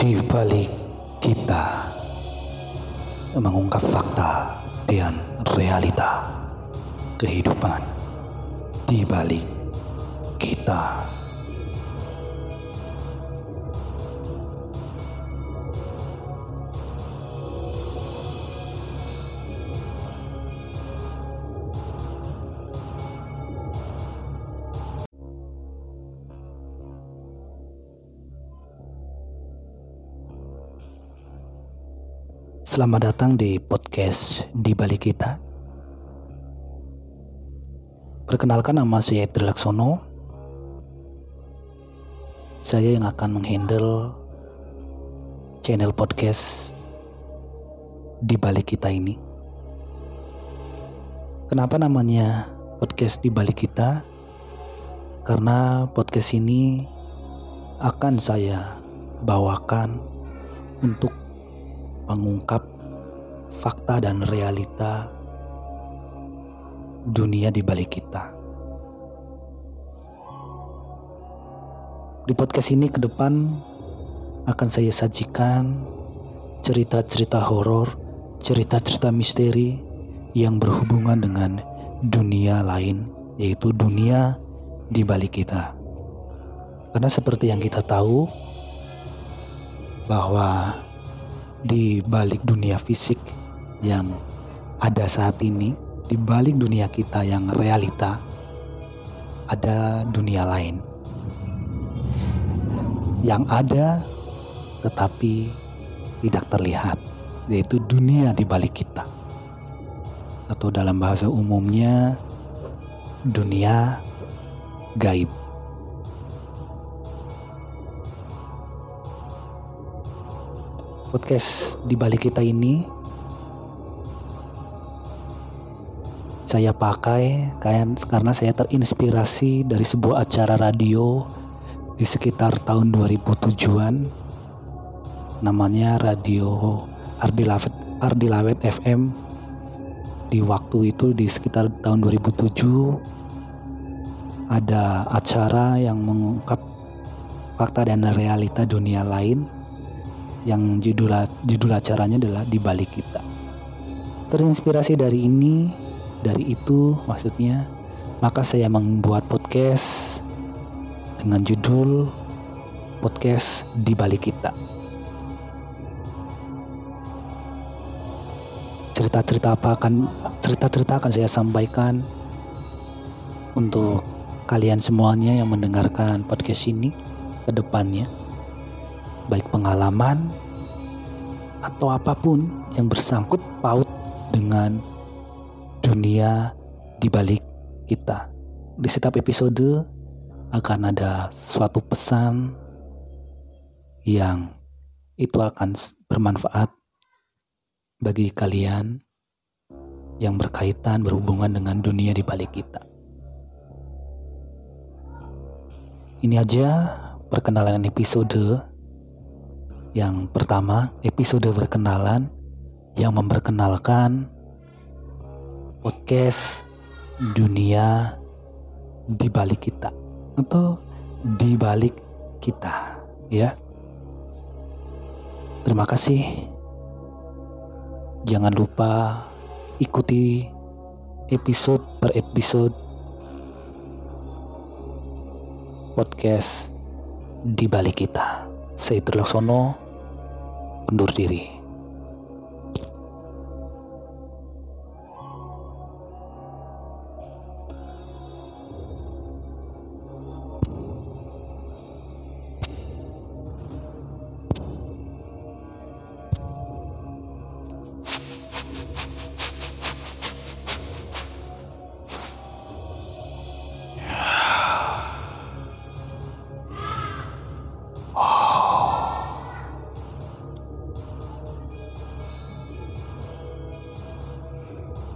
di balik kita mengungkap fakta dan realita kehidupan di balik kita. Selamat datang di podcast di balik kita. Perkenalkan nama saya Trilaksono. Saya yang akan menghandle channel podcast di balik kita ini. Kenapa namanya podcast di balik kita? Karena podcast ini akan saya bawakan untuk mengungkap fakta dan realita dunia di balik kita. Di podcast ini ke depan akan saya sajikan cerita-cerita horor, cerita-cerita misteri yang berhubungan dengan dunia lain, yaitu dunia di balik kita. Karena seperti yang kita tahu bahwa di balik dunia fisik yang ada saat ini, di balik dunia kita yang realita, ada dunia lain yang ada tetapi tidak terlihat, yaitu dunia di balik kita, atau dalam bahasa umumnya, dunia gaib. Podcast di balik kita ini saya pakai karena saya terinspirasi dari sebuah acara radio di sekitar tahun 2007-an namanya radio Ardilawet Ardilawet FM di waktu itu di sekitar tahun 2007 ada acara yang mengungkap fakta dan realita dunia lain yang judul judul acaranya adalah di balik kita. Terinspirasi dari ini, dari itu maksudnya, maka saya membuat podcast dengan judul podcast di balik kita. Cerita-cerita apa akan cerita-cerita akan saya sampaikan untuk kalian semuanya yang mendengarkan podcast ini ke depannya baik pengalaman atau apa pun yang bersangkut paut dengan dunia di balik kita. Di setiap episode akan ada suatu pesan yang itu akan bermanfaat bagi kalian yang berkaitan berhubungan dengan dunia di balik kita. Ini aja perkenalan episode yang pertama, episode berkenalan yang memperkenalkan podcast dunia di balik kita atau di balik kita, ya. Terima kasih. Jangan lupa ikuti episode per episode podcast di balik kita. Saya Laksono undur diri.